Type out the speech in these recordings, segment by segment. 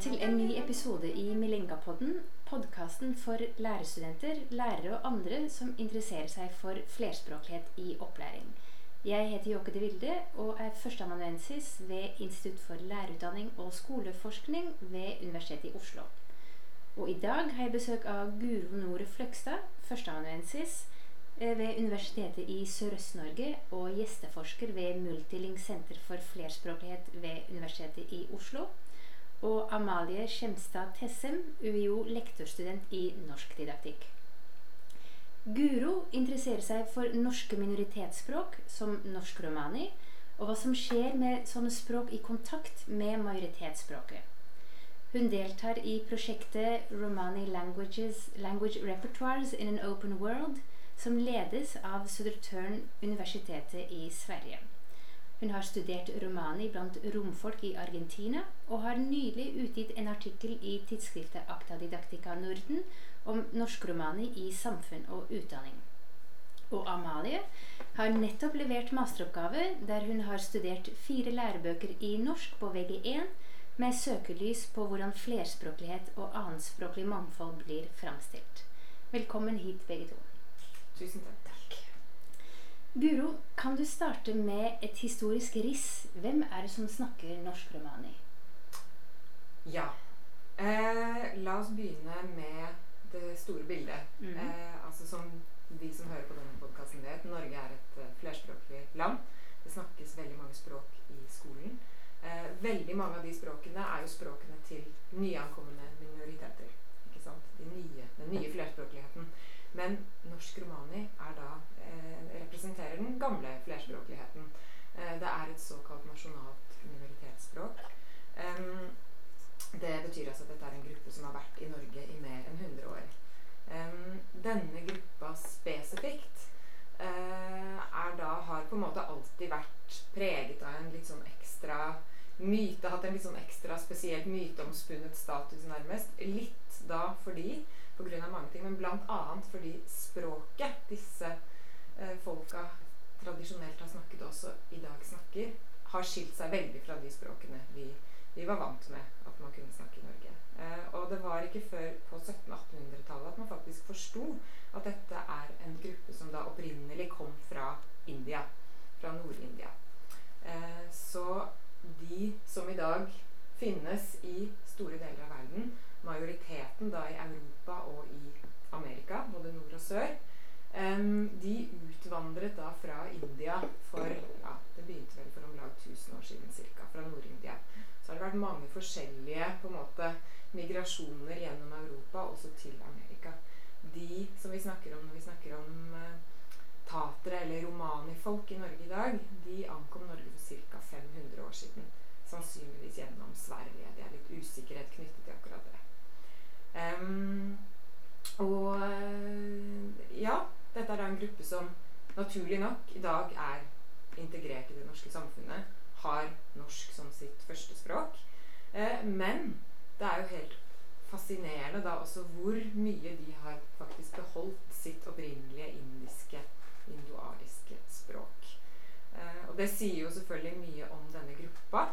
til en ny episode i Milengapodden, podkasten for lærerstudenter, lærere og andre som interesserer seg for flerspråklighet i opplæring. Jeg heter Jåke de Vilde og er førsteamanuensis ved Institutt for lærerutdanning og skoleforskning ved Universitetet i Oslo. Og i dag har jeg besøk av Guro Nore Fløgstad, førsteamanuensis eh, ved Universitetet i Sørøst-Norge og gjesteforsker ved Multilink senter for flerspråklighet ved Universitetet i Oslo og Amalie Skjemstad Tessem, UiO lektorstudent i norskdidaktikk. Guro interesserer seg for norske minoritetsspråk, som norsk-romani, og hva som skjer med sånne språk i kontakt med majoritetsspråket. Hun deltar i prosjektet Romani Languages, Language Repertoires in an Open World, som ledes av Södertörn universitetet i Sverige. Hun har studert romani blant romfolk i Argentina, og har nylig utgitt en artikkel i tidsskriftet Acta Didactica Norden om norsk-romani i samfunn og utdanning. Og Amalie har nettopp levert masteroppgave der hun har studert fire lærebøker i norsk på VG1 med søkelys på hvordan flerspråklighet og annenspråklig mangfold blir framstilt. Velkommen hit, begge to. Tusen takk. Guro, kan du starte med et historisk riss? Hvem er det som snakker norsk-romani? Ja. Eh, la oss begynne med det store bildet. Mm. Eh, altså Som de som hører på denne podkasten vet, Norge er et uh, flerspråklig land. Det snakkes veldig mange språk i skolen. Eh, veldig mange av de språkene er jo språkene til nyankomne minoriteter. Ikke sant? De nye, den nye flerspråkligheten. Men norsk romani er da, eh, representerer den gamle flerspråkligheten. Eh, det er et såkalt nasjonalt minoritetsspråk. Em, det betyr altså at dette er en gruppe som har vært i Norge i mer enn 100 år. Em, denne gruppa spesifikt eh, er da, har på en måte alltid vært preget av en litt sånn ekstra myte, hatt en litt sånn ekstra spesielt myteomspunnet status nærmest. Litt da fordi, av mange ting, men annet fordi språket disse eh, folka tradisjonelt har snakket også i dag snakker, har skilt seg veldig fra de språkene vi, vi var vant med at man kunne snakke i Norge. Eh, og det var ikke før på 1700-1800-tallet at man faktisk forsto at dette er en gruppe som da opprinnelig kom fra India. Fra Nord-India. Eh, så de som i dag finnes i store deler av verden, majoriteten da i Europa og i Amerika, både nord og sør, um, de utvandret da fra India for ja, Det begynte vel for om lag 1000 år siden ca. Fra Nord-India. Så har det vært mange forskjellige på en måte migrasjoner gjennom Europa, også til Amerika. De som vi snakker om når vi snakker om uh, tatere eller romanifolk i Norge i dag, de ankom Norge for ca. 500 år siden. Sannsynligvis gjennom Sverige. Det er litt usikkerhet knyttet til akkurat det. Um, og eh, ja, dette er da en gruppe som naturlig nok i dag er integrert i det norske samfunnet. Har norsk som sitt førstespråk. Eh, men det er jo helt fascinerende da også hvor mye de har faktisk beholdt sitt opprinnelige indiske, indoariske språk. Eh, og det sier jo selvfølgelig mye om denne gruppa,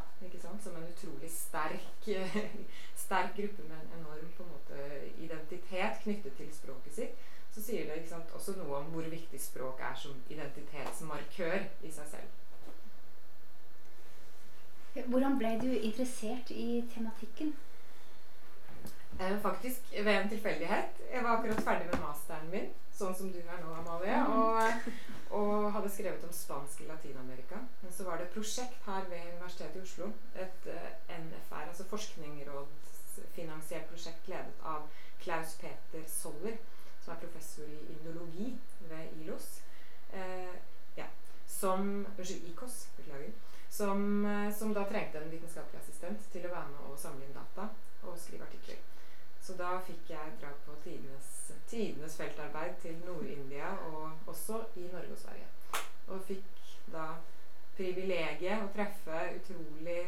som en utrolig sterk, sterk gruppe med en enorm en måte, identitet knyttet til språket sitt. Så sier det sant, også noe om hvor viktig språk er som identitetsmarkør i seg selv. Hvordan ble du interessert i tematikken? Eh, faktisk ved en tilfeldighet. Jeg var akkurat ferdig med masteren min, sånn som du er nå, Amalie, og, og hadde skrevet om spansk i Latin-Amerika. Men så var det et prosjekt her ved Universitetet i Oslo, et eh, NFR, altså forskningsrådsfinansiert prosjekt ledet av Klaus Peter Soller, som er professor i indologi ved ILOS. Eh, ja, som Unnskyld, IKOS, beklager. Som, eh, som da trengte en vitenskapelig assistent til å være med og samle inn data og skrive artikler. Så da fikk jeg dra på tidenes, tidenes feltarbeid til Nord-India og også i Norge og Sverige. Og fikk da privilegiet å treffe utrolig,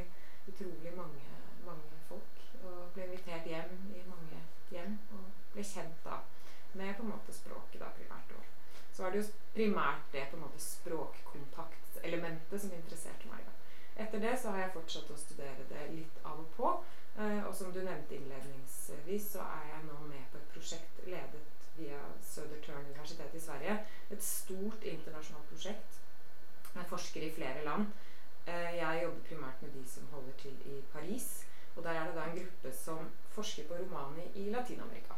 utrolig mange, mange folk. Og ble invitert hjem i mange hjem og ble kjent da med på en måte språket da primært. Og så var det jo primært det på en måte språkkontaktelementet som interesserte meg. da. Etter det så har jeg fortsatt å studere det litt av og på. Eh, og som du nevnte innledningsvis, så er jeg nå med på et prosjekt ledet via Södertörn universitet i Sverige. Et stort internasjonalt prosjekt med forskere i flere land. Eh, jeg jobber primært med de som holder til i Paris. Og der er det da en gruppe som forsker på romani i Latin-Amerika.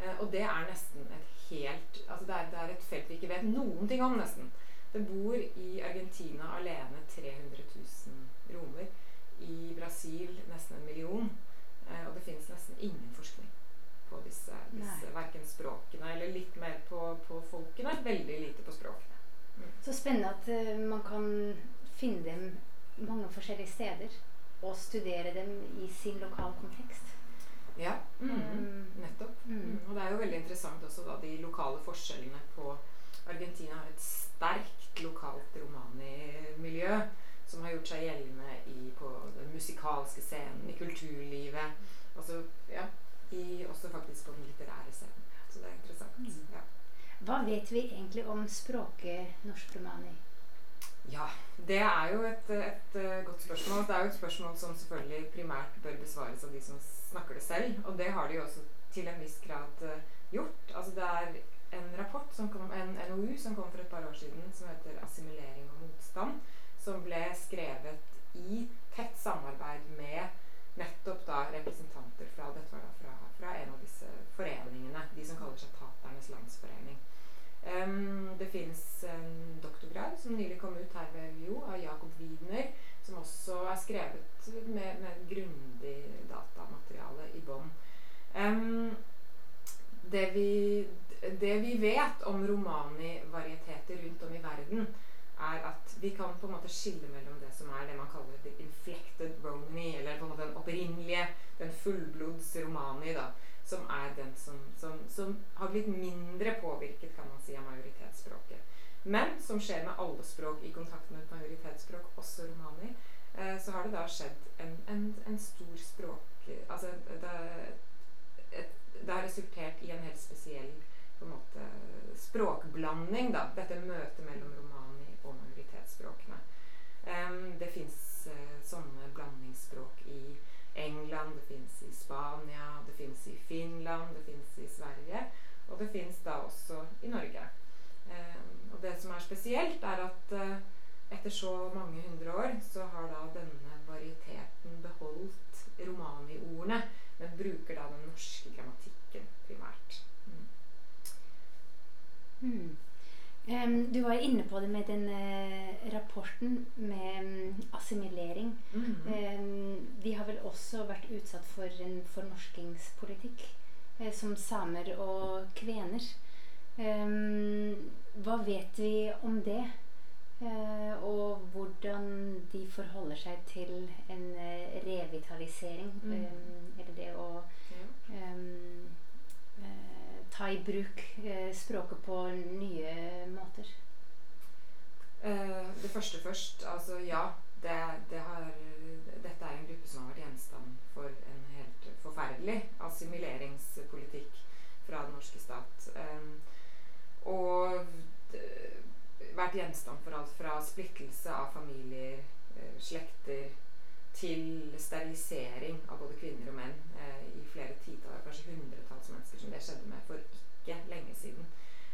Eh, og det er nesten et helt Altså det er, det er et felt vi ikke vet noen ting om, nesten. Det bor i Argentina alene 300 000 romer. I Brasil nesten en million. Eh, og det finnes nesten ingen forskning på disse, disse verken språkene eller litt mer på, på folkene. Veldig lite på språkene. Mm. Så spennende at uh, man kan finne dem mange forskjellige steder og studere dem i sin lokal kontekst. Ja, mm, mm. nettopp. Mm. mm. Og det er jo veldig interessant også da de lokale forskjellene på Argentina har et sterkt lokalt romani-miljø som har gjort seg gjeldende i, på den musikalske scenen, i kulturlivet. Altså, ja, i, også faktisk på den litterære scenen. Så det er interessant. Mm. Ja. Hva vet vi egentlig om språket norsk romani? Ja, det er jo et, et, et, godt spørsmål. Det er jo et spørsmål som selvfølgelig primært bør besvares av de som snakker det selv. Og det har de jo også til en viss grad uh, gjort. Altså det er en rapport, som kom, en NOU, som kom for et par år siden, som heter 'Assimilering og motstand', som ble skrevet i tett samarbeid med nettopp da representanter fra, dette var da fra, fra en av disse foreningene, de som kaller seg Taternes Landsforening. Um, det fins en doktorgrad som nylig kom ut her ved UiO, av Jakob Wiener, som også er skrevet med, med grundig datamateriale i bånn. Um, det, det, vi vet om romani-varieteter rundt om i verden, er at vi kan på en måte skille mellom det som er det man kaller the inflected romani, eller på en måte den opprinnelige, den fullblods romani. da, som er den som, som, som, har blitt mindre påvirket kan man si, av majoritetsspråket. Men som skjer med alle språk i kontakt med et majoritetsspråk, også romani, eh, så har det da skjedd en, en, en stor språk Altså det, et, det, har resultert i en helt spesiell på en måte, språkblanding, da. Dette møtet mellom romani og majoritetsspråkene. Um, det fins eh, sånne blandingsspråk i England, det fins i Spania, det fins i Finland, det fins i Sverige. Og det fins da også i Norge. Eh, og det som er spesielt, er at eh, etter så mange hundre år så har da denne varieteten beholdt romani-ordene, men bruker da den norske grammatikken primært. Mm. Hmm. Um, du var inne på det med den uh, rapporten med um, assimilering. Mm -hmm. um, de har vel også vært utsatt for en fornorskingspolitikk, uh, som samer og kvener. hva vet vi om det? Uh, og hvordan de forholder seg til en revitalisering? Mm. eller det å ja ta i bruk eh, språket på nye måter? Eh, det første først. Altså ja. Det, det har, dette er en gruppe som har vært gjenstand for en helt forferdelig assimileringspolitikk fra den norske stat. Um, og vært gjenstand for alt fra splittelse av familier, slekter, til sterilisering av både kvinner og menn eh, i flere titalls, kanskje hundretalls mennesker, som det skjedde med for ikke lenge siden.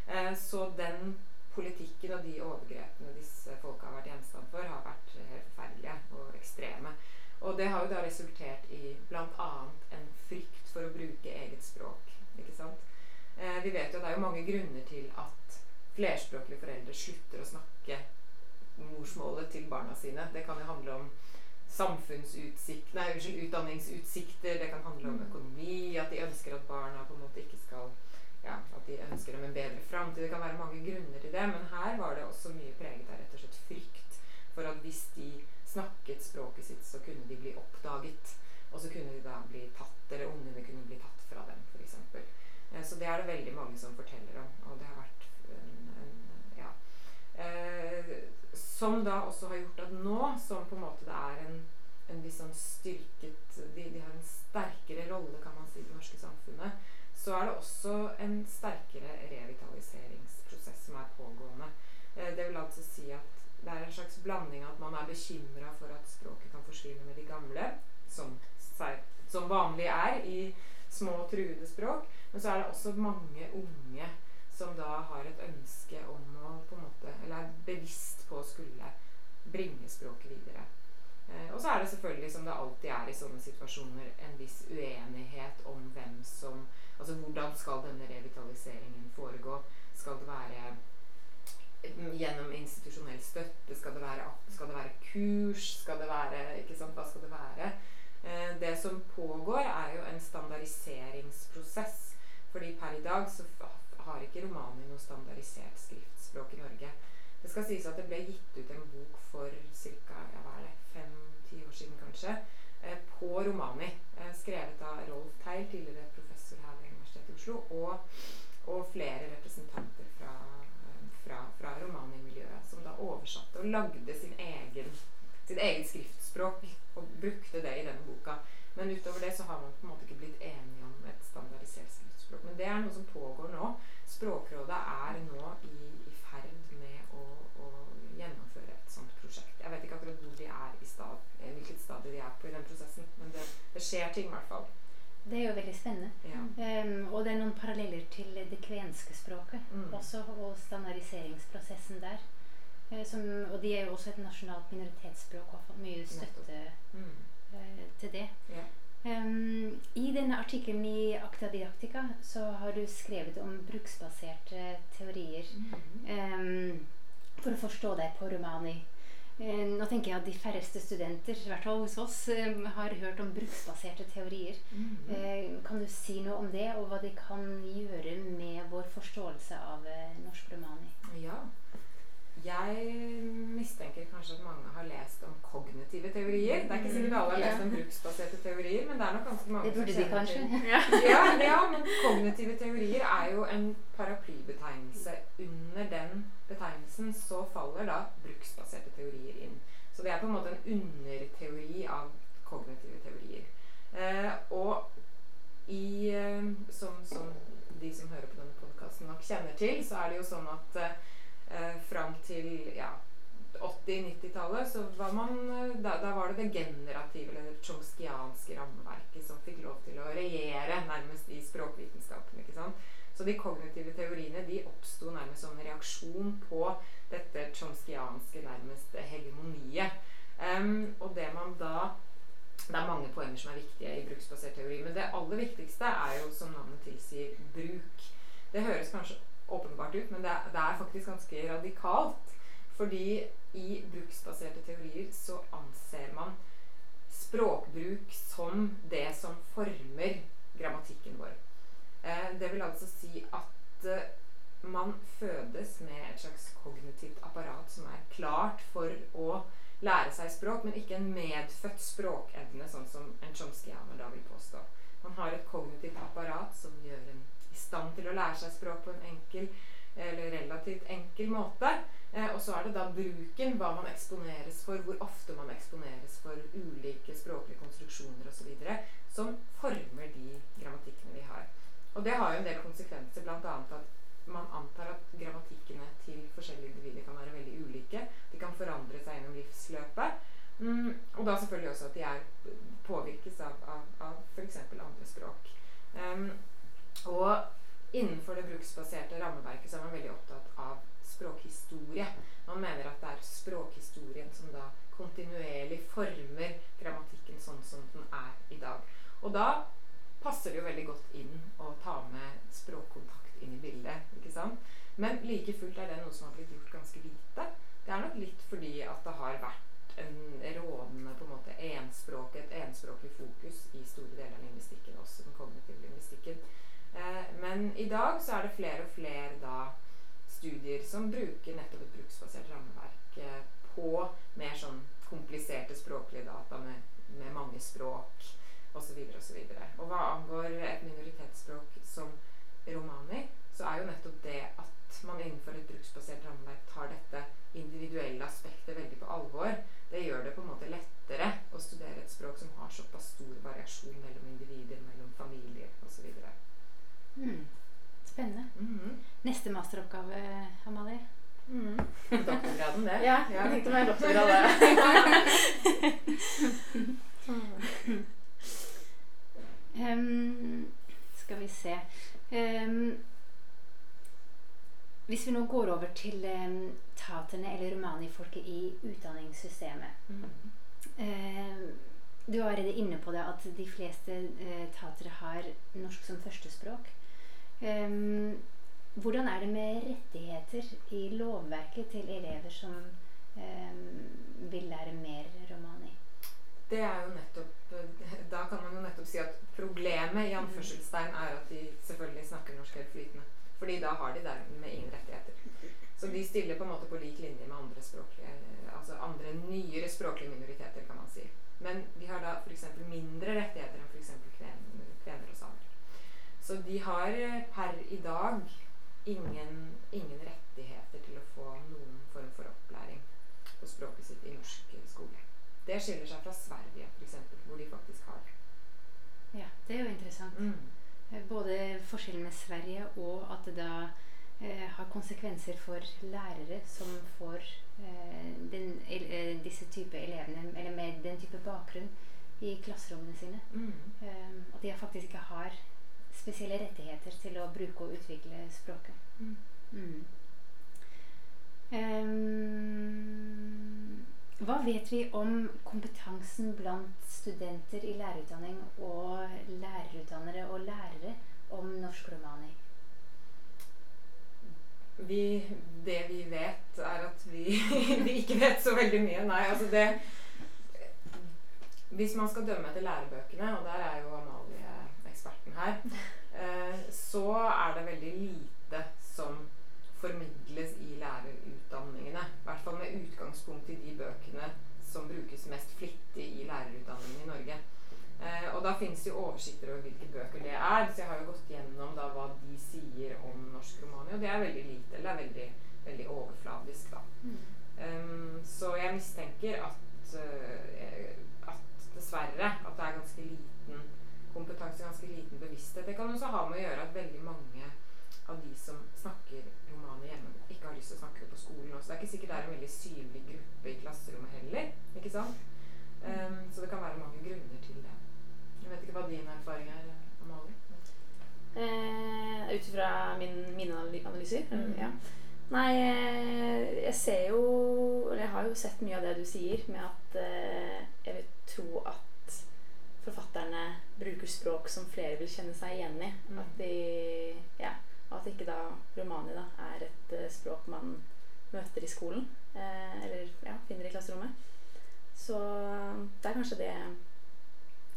Eh, så den politikken og de overgrepene disse folka har vært gjenstand for, har vært helt forferdelige og ekstreme. Og det har jo da resultert i bl.a. en frykt for å bruke eget språk. ikke sant? Eh, vi vet jo at det er jo mange grunner til at flerspråklige foreldre slutter å snakke morsmålet til barna sine. Det kan jo handle om samfunnsutsikt, nei, unnskyld, utdanningsutsikter, det kan handle om økonomi, at de ønsker at barna på en måte ikke skal ja, at de ønsker dem en bedre framtid. Det kan være mange grunner til det, men her var det også mye preget av rett og slett frykt for at hvis de snakket språket sitt, så kunne de bli oppdaget. Og så kunne de da bli tatt, eller ungene kunne bli tatt fra dem, f.eks. Eh, så det er det veldig mange som forteller om. Og det har vært en, en ja. Eh, som da også har gjort at nå, som på en måte det er en, en viss sånn styrket de, de, har en sterkere rolle, kan man si, i det norske samfunnet så er det også en sterkere revitaliseringsprosess som er pågående. Eh, det vil altså si at det er en slags blanding at man er bekymra for at språket kan forsvinne med de gamle, som som vanlig er i små, truede språk. Men så er det også mange unge som da har et ønske om å på en måte, Eller er bevisst på å skulle bringe språket videre. Eh, og så er det selvfølgelig, som det alltid er i sånne situasjoner, en viss uenighet om hvem som Altså hvordan skal denne revitaliseringen foregå? Skal det være gjennom institusjonell støtte? Skal det være, skal det være kurs? Skal det være ikke sant, Hva skal det være? Eh, det som pågår, er jo en standardiseringsprosess. Fordi per i dag så har ikke romani noe standardisert skriftspråk i Norge. Det skal sies at det ble gitt ut en bok for ca. Ja, fem-ti år siden kanskje, eh, på romani. Eh, skrevet av Rolf Teil, tidligere professor her ved Universitetet i Oslo, og, og flere representanter fra, fra, fra romani-miljøet, som da oversatte og lagde sin egen, sitt eget skriftspråk og brukte det i denne boka. Men utover det så har man på en måte ikke blitt enige om et standardisert skriftspråk. Men det er noe som pågår nå. Språkrådet er nå i ferd med å, å, gjennomføre et sånt prosjekt. Jeg vet ikke akkurat hvor de er i stad, eh, hvilket stadie de er på i den prosessen, men det, det skjer ting i hvert fall. Det er jo veldig spennende. Ja. Um, og det er noen paralleller til det kvenske språket mm. også, og standardiseringsprosessen der. Eh, som, og de er jo også et nasjonalt minoritetsspråk og har fått mye støtte mm. uh, til det. Ja. Um, I denne artikkelen i Acta Didactica så har du skrevet om bruksbaserte teorier. Mm. Um, for å forstå deg på romani. Uh, nå tenker jeg at de færreste studenter i hvert fall hos oss, har hørt om bruksbaserte teorier. Mm. kan du si noe om det, og hva de kan gjøre med vår forståelse av norsk romani? Ja. Jeg mistenker kanskje at mange har lest om kognitive teorier. Det er ikke sikkert alle har lest om bruksbaserte teorier, men det er nok ganske mange det burde de kanskje. til ja, ja, men kognitive teorier er jo en paraplybetegnelse. Under den betegnelsen så faller da bruksbaserte teorier inn. Så det er på en måte en underteori av kognitive teorier. Eh, og i, eh, som, som, de som hører på denne podkasten nok kjenner til, så er det jo sånn at eh, eh, fram til ja, 80-90-tallet så var man eh, da, da, var det det generative eller det chomskianske rammeverket som fikk lov til å regjere nærmest i språkvitenskapen. ikke sant? Så de kognitive teoriene de oppsto nærmest som en reaksjon på dette chomskianske nærmest hegemoniet. Um, og det man da Det er mange poenger som er viktige i bruksbasert teori, men det aller viktigste er jo, som navnet tilsier, bruk. Det høres kanskje åpenbart ut, men det er, det er faktisk ganske radikalt. Fordi i bruksbaserte teorier så anser man språkbruk som det som former grammatikken vår. Eh, det vil altså si at eh, man fødes med et slags kognitivt apparat som er klart for å lære seg språk, men ikke en medfødt språkevne, sånn som en chomskianer da vil påstå. Man har et kognitivt apparat som gjør en stand til å lære seg språk på en enkel eller relativt enkel måte. Eh, og så er det da bruken, hva man eksponeres for, hvor ofte man eksponeres for ulike språklige konstruksjoner osv., som former de grammatikkene vi har. Og det har jo en del konsekvenser, bl.a. at man antar at grammatikkene til forskjellige individer kan være veldig ulike. De kan forandre seg gjennom livsløpet. Mm, og da selvfølgelig også at de er, påvirkes av, av, av f.eks. andre språk. Um, og innenfor det bruksbaserte rammeverket så er man veldig opptatt av språkhistorie. Man mener at det er språkhistorien som da kontinuerlig former grammatikken sånn som den er i dag. Og da passer det jo veldig godt inn å ta med språkkontakt inn i bildet. ikke sant? Men like fullt er det noe som har blitt gjort ganske lite. Det er nok litt fordi at det har vært en rådende på en måte enspråk, et enspråklig fokus i store deler av lingvistikken, også den kognitive lingvistikken. Eh, men i dag så er det flere og flere da studier som bruker nettopp et bruksbasert rammeverk eh, på mer sånn kompliserte språklige data med, med mange språk osv. osv. Og, og hva angår et minoritetsspråk som romani, så er jo nettopp det at man innenfor et bruksbasert rammeverk tar dette individuelle aspektet veldig på alvor, det gjør det på en måte lettere å studere et språk som har såpass stor variasjon mellom individer, mellom familier osv. Mm. Spennende. Mm -hmm. Neste masteroppgave, Amalie? Mm. Doktorgraden, det. Ja, meg doktorgrad. um, skal vi se um, Hvis vi nå går over til um, taterne eller romanifolket i utdanningssystemet Ehm, Du var allerede inne på det at de fleste uh, tatere har norsk som førstespråk. Um, hvordan er det med rettigheter i lovverket til elever som ehm, vil lære mer romani? Det er jo nettopp Da kan man jo nettopp si at problemet i anførselstegn er at de selvfølgelig snakker norsk helt flytende. Fordi da har de dermed ingen rettigheter. Så de stiller på en måte på lik linje med andre språklige Altså andre nyere språklige minoriteter, kan man si. Men de har da f.eks. mindre rettigheter enn f.eks. Kven, kvener og samer. Så de har eh, per i dag ingen, ingen rettigheter til å få noen form for opplæring på språket sitt i norsk skole. Det skiller seg fra Sverige, f.eks., hvor de faktisk har det. Ja, det er jo interessant. Mm. Eh, Både forskjellen med Sverige og at det da eh, har konsekvenser for lærere som får eh, den, el, eh, disse type elevene, eller med den type bakgrunn, i klasserommene sine. Mm. Eh, at de faktisk ikke har spesielle rettigheter til å bruke og utvikle språket. Mm. Hva vet vi om kompetansen blant studenter i lærerutdanning og lærerutdannere og lærere om norsk romani? Vi, det vi vet, er at vi, vi ikke vet så veldig mye. Nei, altså det Hvis man skal dømme etter lærebøkene, og der er jo Amalie eksperten her, eh, så er det veldig lite som. I hvert fall med utgangspunkt i de bøkene som brukes mest flittig i lærerutdanningen i Norge. Eh, og da finnes det jo oversikter over hvilke bøker det er. Så jeg har jo gått gjennom da hva de sier om norsk romani, og det er veldig lite. Eller det er veldig, veldig overfladisk, da. Um, så jeg mistenker at, uh, at dessverre at det er ganske liten kompetanse, ganske liten bevissthet. Det kan også ha med å gjøre at veldig mange av de som snakker romani hjemme, ikke har lyst til å snakke det på skolen også. Det er ikke sikkert det er en veldig synlig gruppe i klasserommet heller. ikke sant? Um, så det kan være mange grunner til det. Jeg vet ikke hva din erfaring er, Amalie? Eh, Ut ifra min, mine analyser? Mm. Ja. Nei, eh, jeg ser jo Eller jeg har jo sett mye av det du sier, med at eh, jeg vil tro at forfatterne bruker språk som flere vil kjenne seg igjen i. Mm. At de. At ikke da romani da er et uh, språk man møter i skolen. Eh, eller ja, finner i klasserommet. Så det er kanskje det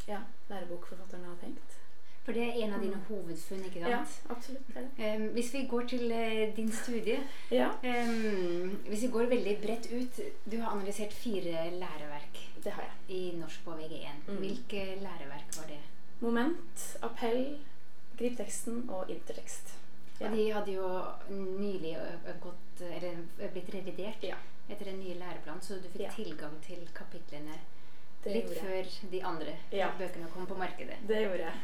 ja, lærebokforfatterne har tenkt. For det er en av dine Mm. hovedfunn, ikke sant? Ja, absolutt. Det det. Um, hvis vi går til uh, din studie Ja, um, Hvis vi går veldig bredt ut Du har analysert fire læreverk det har jeg. i norsk på VG1. Mm. Hvilke læreverk var det? Moment, appell, grip teksten og intertekst. Ja. De hadde jo nylig gått, eller blitt revidert Ja. etter en ny læreplan, så du fikk Ja. tilgang til kapitlene Det litt før de andre bøkene kom på markedet. Det gjorde jeg.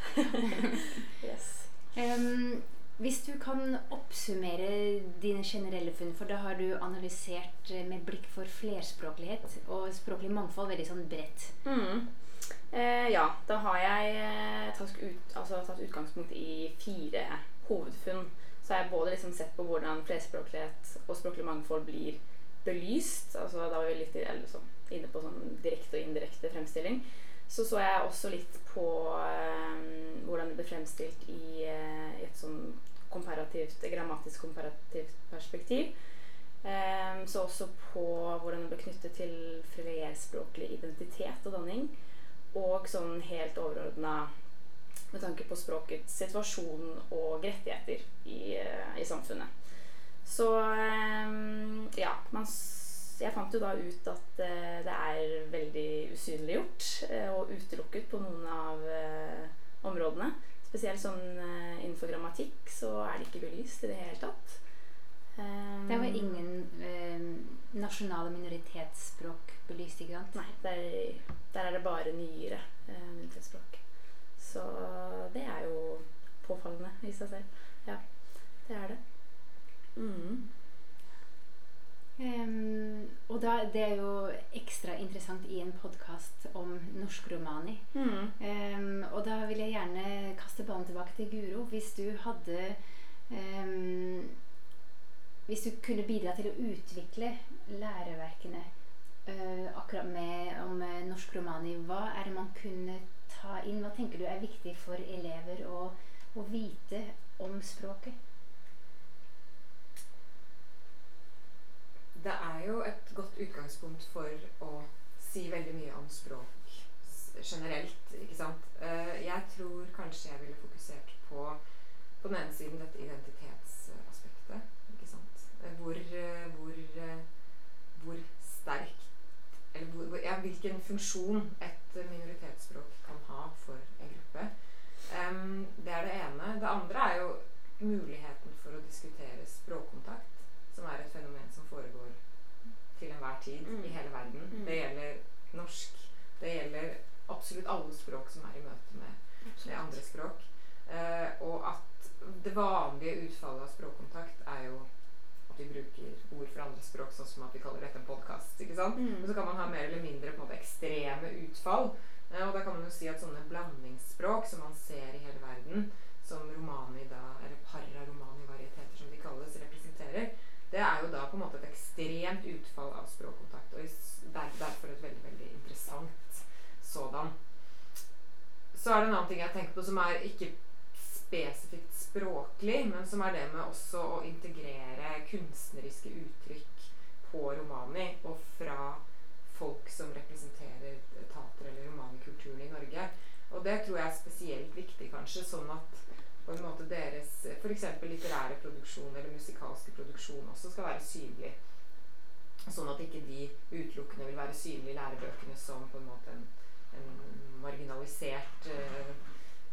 yes. um, hvis du kan oppsummere dine generelle funn, for da har du analysert med blikk for flerspråklighet og språklig mangfold veldig sånn bredt. Mm. Eh, ja, da har jeg eh, tatt, ut, altså, tatt utgangspunkt i fire hovedfunn. Så har jeg både liksom sett på hvordan flerspråklighet og språklig mangfold blir belyst. Altså, da var vi litt liksom, inne på sånn direkte og indirekte fremstilling. Så så jeg også litt på eh, hvordan det ble fremstilt i, i et sånn komparativt, grammatisk komparativt perspektiv. Um, så også på hvordan det ble knyttet til flerspråklig identitet og danning. Og sånn helt overordna med tanke på språkets situasjon og rettigheter i, eh, i samfunnet. Så eh, ja, man, jeg fant jo da ut at eh, det er veldig usynliggjort og utelukket på noen av områdene. Spesielt sånn innenfor grammatikk så er det ikke belyst i det hele tatt. Det var ingen nasjonale minoritetsspråk belyst, ikke sant? Nei, der, der er det bare nyere eh, minoritetsspråk. Så det er jo påfallende i seg selv. Ja, det er det. Mm. Um, og da, det er jo ekstra interessant i en podkast om norsk-romani. Mm. Um, og da vil jeg gjerne kaste ballen tilbake til Guro. Hvis du hadde um, Hvis du kunne bidra til å utvikle læreverkene uh, akkurat med, om norsk romani, hva er det man kunne ta inn? Hva tenker du er viktig for elever å, å vite om språket? Det er jo et godt utgangspunkt for å si veldig mye om språk generelt, ikke sant. Eh, Jeg tror kanskje jeg ville fokusert på på den ene siden dette identitetsaspektet, ikke sant. Eh, Hvor, eh, hvor, hvor sterkt Eller hvor, ja, hvilken funksjon et minoritetsspråk kan ha for en gruppe. Em, det er det ene. Det andre er jo muligheten for å diskutere språkkontakt, som er et fenomen som foregår til enhver tid Mm. i hele verden. Mm. Det gjelder norsk. Det gjelder absolutt alle språk som er i møte med, med andre språk. Eh, og at det vanlige utfallet av språkkontakt er jo at vi bruker ord fra andre språk, sånn som at vi kaller dette en podkast. Mm. Og så kan man ha mer eller mindre på en måte ekstreme utfall. Eh, og da kan man jo si at sånne blandingsspråk som man ser i hele verden, som romani da, eller pararomani-varieteter som de kalles, representerer, det er jo da på en måte et ekstremt utfall av språkkontakt. Og derfor et veldig, veldig interessant sådan. Så er det en annen ting jeg tenker på som er ikke spesifikt språklig, men som er det med også å integrere kunstneriske uttrykk på romani og fra folk som representerer tater eller romanikulturen i Norge. Og det tror jeg er spesielt viktig, kanskje, sånn at på en måte deres f.eks. litterære produksjon eller musikalske produksjon også skal være synlig. Sånn at ikke de utelukkende vil være synlige i lærebøkene som på en måte en, en marginalisert eh,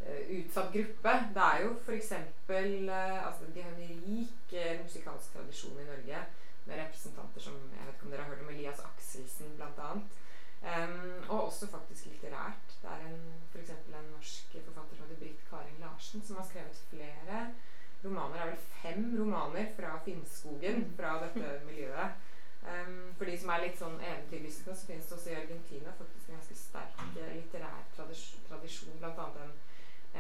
eh, utsatt gruppe. Det er jo f.eks. Uh, altså, De har en rik eh, musikalsk tradisjon i Norge med representanter som jeg vet ikke om dere har hørt om Elias Akselsen bl.a. Um, og også faktisk litterært. Det er en, for eksempel en norsk forfatter som heter Britt Karin Larsen, som har skrevet flere romaner. Det er vel fem romaner fra Finnskogen, fra dette miljøet. Um, for de som er litt sånn eventyrlystne, så finnes det også i Argentina faktisk en ganske sterk eh, litterær tradis tradisjon. Blant annet en,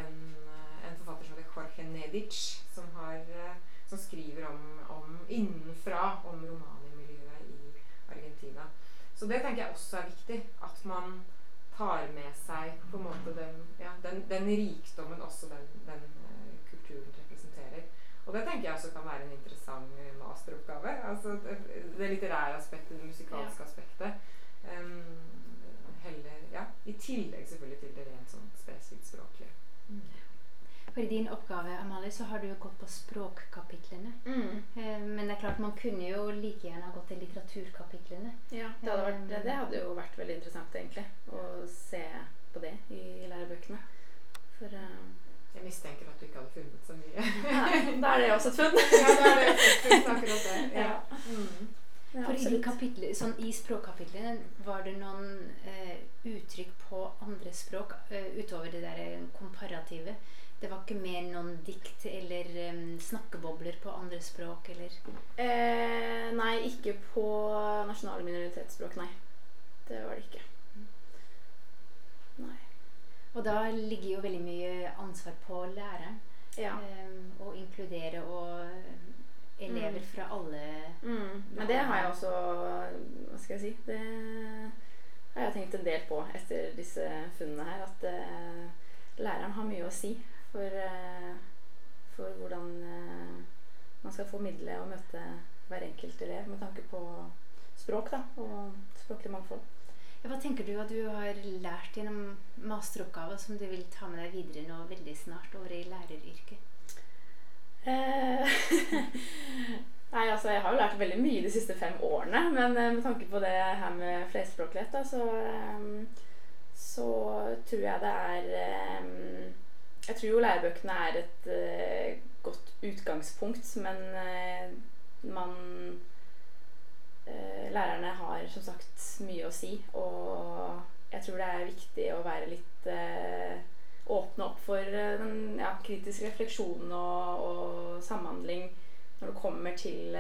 en, eh, en forfatter som heter Jorge Nedic, som, har, eh, som skriver om, om innenfra om romanimiljøet i Argentina. Så det tenker jeg også er viktig. At man tar med seg på en måte den, ja, den, den rikdommen også den, den uh, kulturen representerer. Og det tenker jeg også kan være en interessant eh, masteroppgave. Altså det, det litterære aspektet, det musikalske aspektet. Um, heller, ja, I tillegg selvfølgelig til det rent sånn spesifikt språklige. For i din oppgave, Amalie, så har du jo gått på språkkapitlene. Mm. Eh, men det er klart, man kunne jo like gjerne ha gått til litteraturkapitlene. Ja, det hadde, vært, det hadde jo vært veldig interessant, egentlig, å se på det i lærebøkene. For eh, Jeg mistenker at du ikke hadde funnet så mye. Nei, da er det også et funn. ja, da er det. også et funn, akkurat det. Ja. Ja. Mm. Ja, For i, sånn, I språkkapitlene var det noen eh, uttrykk på andre språk eh, utover det der eh, komparative. Det var ikke mer noen dikt eller um, snakkebobler på andre språk eller Eh, nei, ikke på nasjonale minoritetsspråk, nei. Det var det ikke. Nei. Og da ligger jo veldig mye ansvar på læreren. Ja. Um, å inkludere og elever Mm. fra alle Mm. Men det har jeg også Hva skal jeg si? Det har jeg tenkt en del på etter disse funnene her. At uh, læreren har mye å si for, eh, for hvordan eh, man skal formidle og møte hver enkelt elev med tanke på språk da, og språklig mangfold. Ja, Hva tenker du at du har lært gjennom masteroppgaven som du vil ta med deg videre nå veldig snart over i læreryrket? Eh, Nei, altså Jeg har jo lært veldig mye de siste fem årene, men med tanke på det her med flerspråklighet, da, så, så tror jeg det er Jeg tror jo lærebøkene er et uh, godt utgangspunkt, men uh, man uh, Lærerne har som sagt mye å si, og jeg tror det er viktig å være litt åpne opp for den ja, kritisk refleksjon og, og samhandling når det kommer til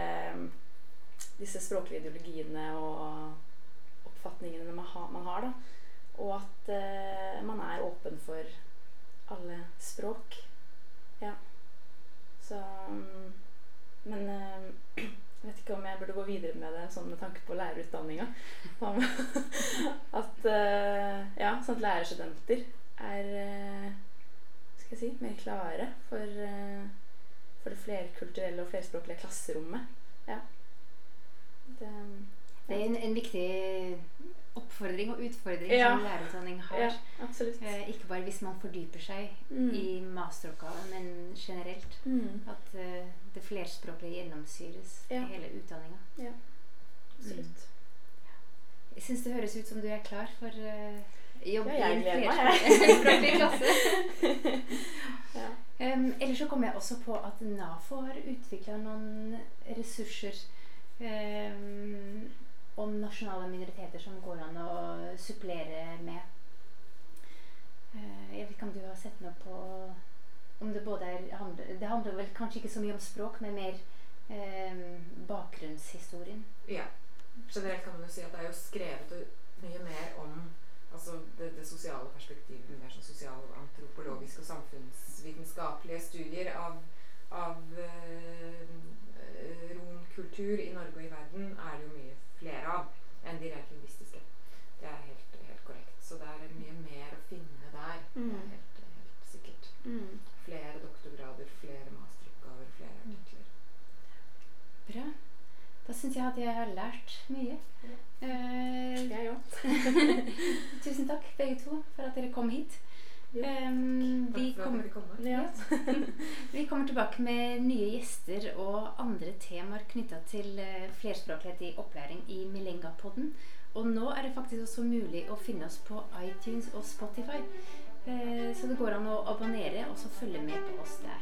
disse språklige ideologiene og har. da. Og at man er åpen for alle språk. Ja. Så mm, Men eh, jeg vet ikke om jeg burde gå videre med det sånn med tanke på lærerutdanninga. At eh, Ja, sånn at lærerstudenter er eh, skal jeg si, mer klare for, for det flerkulturelle og flerspråklige klasserommet. Ja. Det, Det er en, en viktig oppfordring og utfordring Ja. som lærerutdanning har. ja. Eh, ikke bare hvis man fordyper seg Mm. i masteroppgaven, men generelt. Mm. At eh, det flerspråklige gjennomsyres Ja. i hele utdanninga. Ja, absolutt. Jeg syns det høres ut som du er klar for eh, jobb Ja, i en flerspråklig klasse. Um, ellers så kom jeg også på at NAFO har utvikla noen ressurser um, om nasjonale minoriteter som går an å supplere med. Uh, jeg vet ikke om du har sett noe på om det både er Det handler vel kanskje ikke så mye om språk, men mer eh, bakgrunnshistorien. Ja. Generelt kan man jo si at det er jo skrevet mye mer om altså det, det sosiale perspektivet, mer sånn sosialantropologiske og samfunnsvitenskapelige studier av, av eh, romkultur i Norge og i verden er det jo mye flere av enn de rent lingvistiske. Det er helt, helt korrekt. Så det er mye mer å finne der. Det Mm. er helt, helt sikkert. Mm. Flere doktorgrader, flere masteroppgaver, flere artikler. Bra. Da syns jeg at jeg har lært mye. Eh, Jeg òg. Tusen takk, begge to, for at dere kom hit. Ehm, vi, kommer, ja. vi, kommer, tilbake med nye gjester og andre temaer knytta til eh, flerspråklighet i opplæring i Milenga-podden. Og nå er det faktisk også mulig å finne oss på iTunes og Spotify. Eh, så det går an å abonnere og så følge med på oss der.